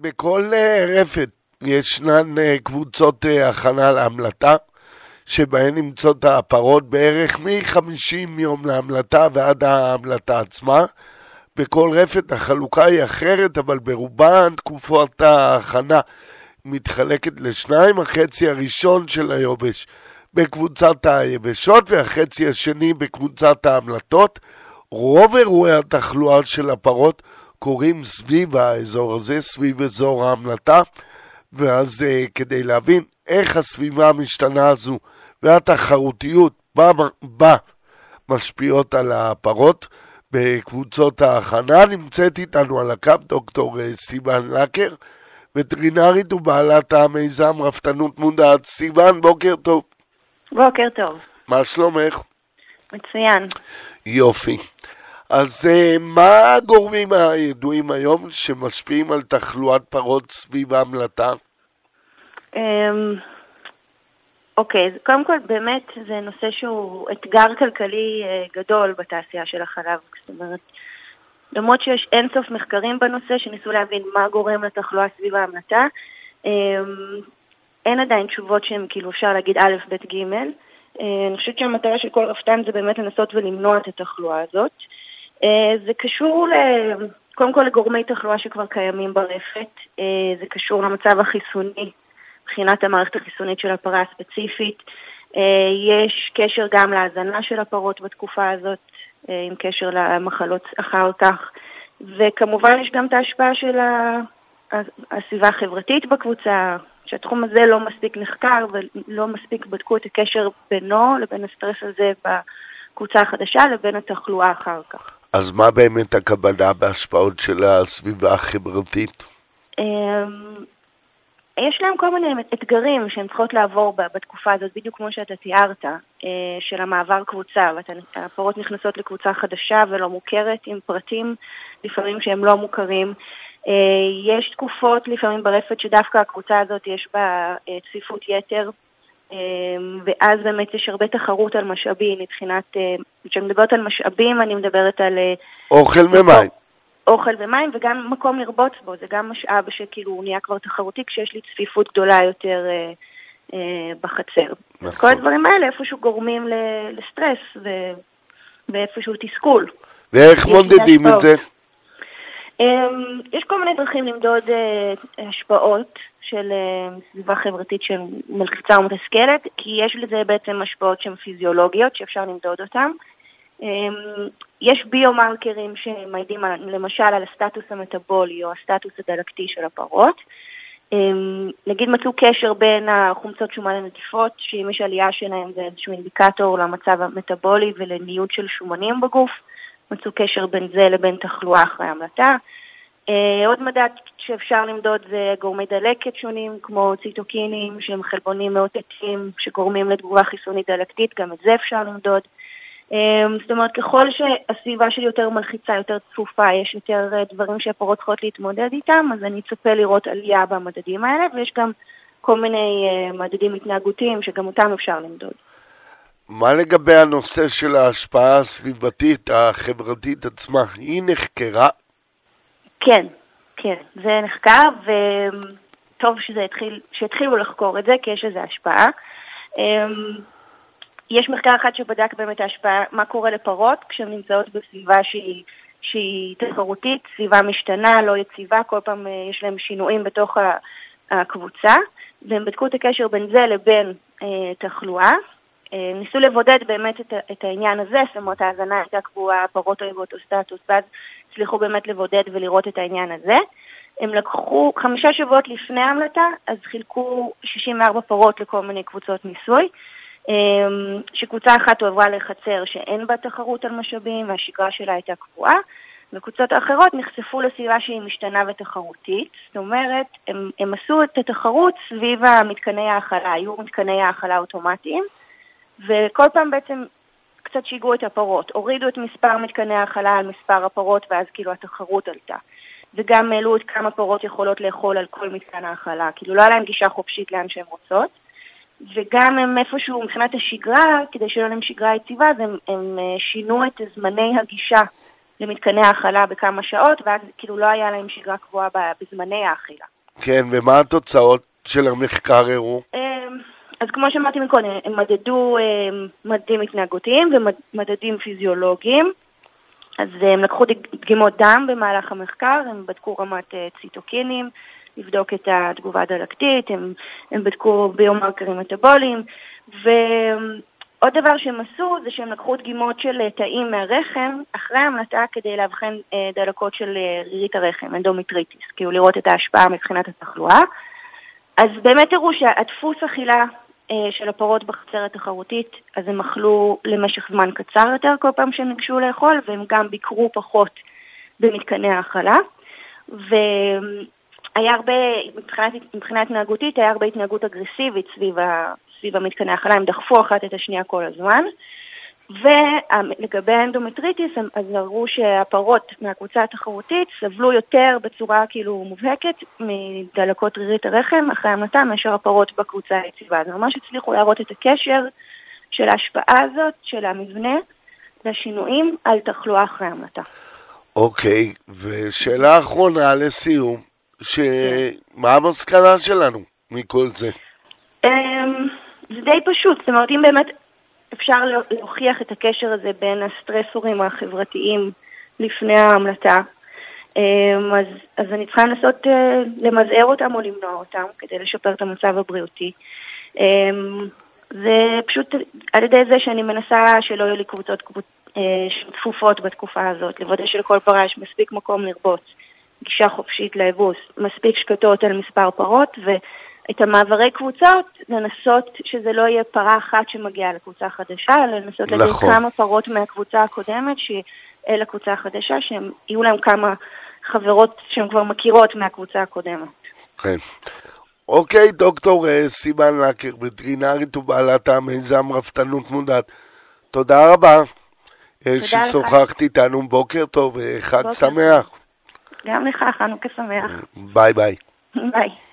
בכל אה, רפת ישנן אה, קבוצות אה, הכנה להמלטה, שבהן נמצאות הפרות בערך מ-50 יום להמלטה ועד ההמלטה עצמה. בכל רפת החלוקה היא אחרת, אבל ברובן תקופות ההכנה מתחלקת לשניים, החצי הראשון של היובש בקבוצת היבשות והחצי השני בקבוצת ההמלטות. רוב אירועי התחלואה של הפרות קורים סביב האזור הזה, סביב אזור ההמלטה, ואז uh, כדי להבין איך הסביבה המשתנה הזו והתחרותיות בה, בה משפיעות על הפרות בקבוצות ההכנה, נמצאת איתנו על הקו דוקטור אה, סיוון לקר, וטרינרית ובעלת המיזם רפתנות מודעת. סיוון, בוקר טוב. בוקר טוב. מה שלומך? מצוין. יופי. אז uh, מה הגורמים הידועים היום שמשפיעים על תחלואת פרות סביב ההמלטה? Um, אוקיי, אז קודם כל באמת זה נושא שהוא אתגר כלכלי uh, גדול בתעשייה של החלב. זאת אומרת, למרות שיש אינסוף מחקרים בנושא שניסו להבין מה גורם לתחלואה סביב ההמלטה, um, אין עדיין תשובות שהן כאילו אפשר להגיד א', ב', ג'. Uh, אני חושבת שהמטרה של כל רפתן זה באמת לנסות ולמנוע את התחלואה הזאת. אה, זה קשור ל... קודם כל לגורמי תחלואה שכבר קיימים ברפת, אה, זה קשור למצב החיסוני, מבחינת המערכת החיסונית של הפרה הספציפית. אה, יש קשר גם להזנה של הפרות בתקופה הזאת, עם קשר למחלות אחר כך, וכמובן יש גם את ההשפעה של הסביבה החברתית בקבוצה, שהתחום הזה לא מספיק נחקר ולא מספיק בדקו את הקשר בינו לבין הסטרס הזה בקבוצה החדשה לבין התחלואה אחר כך. אז מה באמת הכוונה בהשפעות של הסביבה החברתית? אמ, יש להם כל מיני אתגרים שהן צריכות לעבור בתקופה הזאת, בדיוק כמו שאתה תיארת, אה, של המעבר קבוצה, והפרות נכנסות לקבוצה חדשה ולא מוכרת עם פרטים לפעמים שהם לא מוכרים. אה, יש תקופות לפעמים ברפת שדווקא הקבוצה הזאת יש בה אה, צפיפות יתר, ואז באמת יש הרבה תחרות על משאבים מבחינת, אה, כשאני מדברת על משאבים אני מדברת על... אה, אוכל ומים. אוכל ומים וגם מקום לרבוץ בו, זה גם משאב שכאילו הוא נהיה כבר תחרותי כשיש לי צפיפות גדולה יותר אה, אה, בחצר. נכון. כל הדברים האלה איפשהו גורמים לסטרס ו... ואיפשהו תסכול. ואיך מודדים את זה? אמ, יש כל מיני דרכים למדוד השפעות של uh, סביבה חברתית של מלחיצה ומתסכלת, כי יש לזה בעצם השפעות שהן פיזיולוגיות שאפשר למדוד אותן. Um, יש ביומרקרים שמעידים למשל על הסטטוס המטבולי או הסטטוס הדלקתי של הפרות. Um, נגיד מצאו קשר בין החומצות שומן לנטיפות, שאם יש עלייה שלהם זה איזשהו אינדיקטור למצב המטבולי ולניוד של שומנים בגוף. מצאו קשר בין זה לבין תחלואה אחרי המלטה. Uh, עוד מדד שאפשר למדוד זה גורמי דלקת שונים, כמו ציטוקינים שהם חלבונים מאותתים שגורמים לתגובה חיסונית דלקתית, גם את זה אפשר למדוד. Um, זאת אומרת, ככל שהסביבה שלי יותר מלחיצה, יותר צפופה, יש יותר uh, דברים שהפרות צריכות להתמודד איתם, אז אני אצפה לראות עלייה במדדים האלה, ויש גם כל מיני מדדים התנהגותיים שגם אותם אפשר למדוד. מה לגבי הנושא של ההשפעה הסביבתית, החברתית עצמה? היא נחקרה? כן, כן, זה נחקר, וטוב התחיל, שהתחילו לחקור את זה, כי יש לזה השפעה. אמ, יש מחקר אחד שבדק באמת ההשפעה, מה קורה לפרות כשהן נמצאות בסביבה שהיא, שהיא תחרותית, סביבה משתנה, לא יציבה, כל פעם אה, יש להם שינויים בתוך הקבוצה, והם בדקו את הקשר בין זה לבין אה, תחלואה, אה, ניסו לבודד באמת את, את העניין הזה, זאת אומרת ההאזנה הייתה קבועה, פרות היו באותו סטטוס, ואז הצליחו באמת לבודד ולראות את העניין הזה. הם לקחו, חמישה שבועות לפני ההמלטה, אז חילקו 64 פרות לכל מיני קבוצות ניסוי, אה, שקבוצה אחת הועברה לחצר שאין בה תחרות על משאבים והשגרה שלה הייתה קבועה, וקבוצות האחרות נחשפו לסביבה שהיא משתנה ותחרותית, זאת אומרת, הם, הם עשו את התחרות סביב המתקני ההאכלה, היו מתקני ההאכלה אוטומטיים, וכל פעם בעצם קצת שיגעו את הפרות, הורידו את מספר מתקני ההאכלה על מספר הפרות ואז כאילו התחרות עלתה. וגם העלו את כמה פרות יכולות לאכול על כל מתקן ההאכלה, כאילו לא היה להם גישה חופשית לאן שהן רוצות. וגם הם איפשהו מבחינת השגרה, כדי שיהיה להם שגרה יציבה, אז הם, הם אה, שינו את זמני הגישה למתקני האכלה בכמה שעות, ואז כאילו לא היה להם שגרה קבועה בזמני האכילה. כן, ומה התוצאות של המחקר הראו? אז כמו שאמרתי מקודם, הם מדדו אמ, מדדים התנהגותיים ומדדים פיזיולוגיים. אז הם לקחו דגימות דם במהלך המחקר, הם בדקו רמת אה, ציטוקינים, לבדוק את התגובה הדלקתית, הם, הם בדקו ביומרקרים מטאבוליים, ועוד דבר שהם עשו זה שהם לקחו דגימות של אה, תאים מהרחם אחרי המלטה כדי לאבחן אה, דלקות של רירית הרחם, endometritis, כאילו לראות את ההשפעה מבחינת התחלואה. אז באמת הראו שהדפוס אכילה אה, של הפרות בחצר התחרותית, אז הם אכלו למשך זמן קצר יותר כל פעם שהם ניגשו לאכול, והם גם ביקרו פחות במתקני ההאכלה. והיה הרבה, מבחינת, מבחינה התנהגותית, היה הרבה התנהגות אגרסיבית סביב, ה, סביב המתקני ההאכלה, הם דחפו אחת את השנייה כל הזמן. ולגבי האנדומטריטיס, אז הראו שהפרות מהקבוצה התחרותית סבלו יותר בצורה כאילו מובהקת מדלקות רירית הרחם אחרי המתה מאשר הפרות בקבוצה היציבה. אז ממש הצליחו להראות את הקשר של ההשפעה הזאת, של המבנה והשינויים על תחלואה אחרי המתה. אוקיי, ושאלה אחרונה לסיום, שמה המסקנה שלנו מכל זה? אמ, זה די פשוט, זאת אומרת, אם באמת אפשר להוכיח את הקשר הזה בין הסטרסורים החברתיים לפני ההמלטה. אמ, אז, אז אני צריכה לנסות אה, למזער אותם או למנוע אותם כדי לשפר את המצב הבריאותי. אמ, זה פשוט על ידי זה שאני מנסה שלא יהיו לי קבוצות אה, צפופות בתקופה הזאת, לוודא שלכל פרה יש מספיק מקום לרבוץ, גישה חופשית לאבוס, מספיק שקטות על מספר פרות, ו... את המעברי קבוצות, לנסות שזה לא יהיה פרה אחת שמגיעה לקבוצה חדשה, אלא לנסות להגיד נכון. כמה פרות מהקבוצה הקודמת שיהיה לקבוצה החדשה, שהם יהיו להם כמה חברות שהן כבר מכירות מהקבוצה הקודמת. כן. אוקיי, דוקטור אה, סיוון לקר, וטרינרית ובעלת המיזם רפתנות מודעת. תודה רבה. אה, תודה ששוחחת איתנו, בוקר טוב וחג שמח. גם לך, חנוכה שמח. ביי ביי. ביי.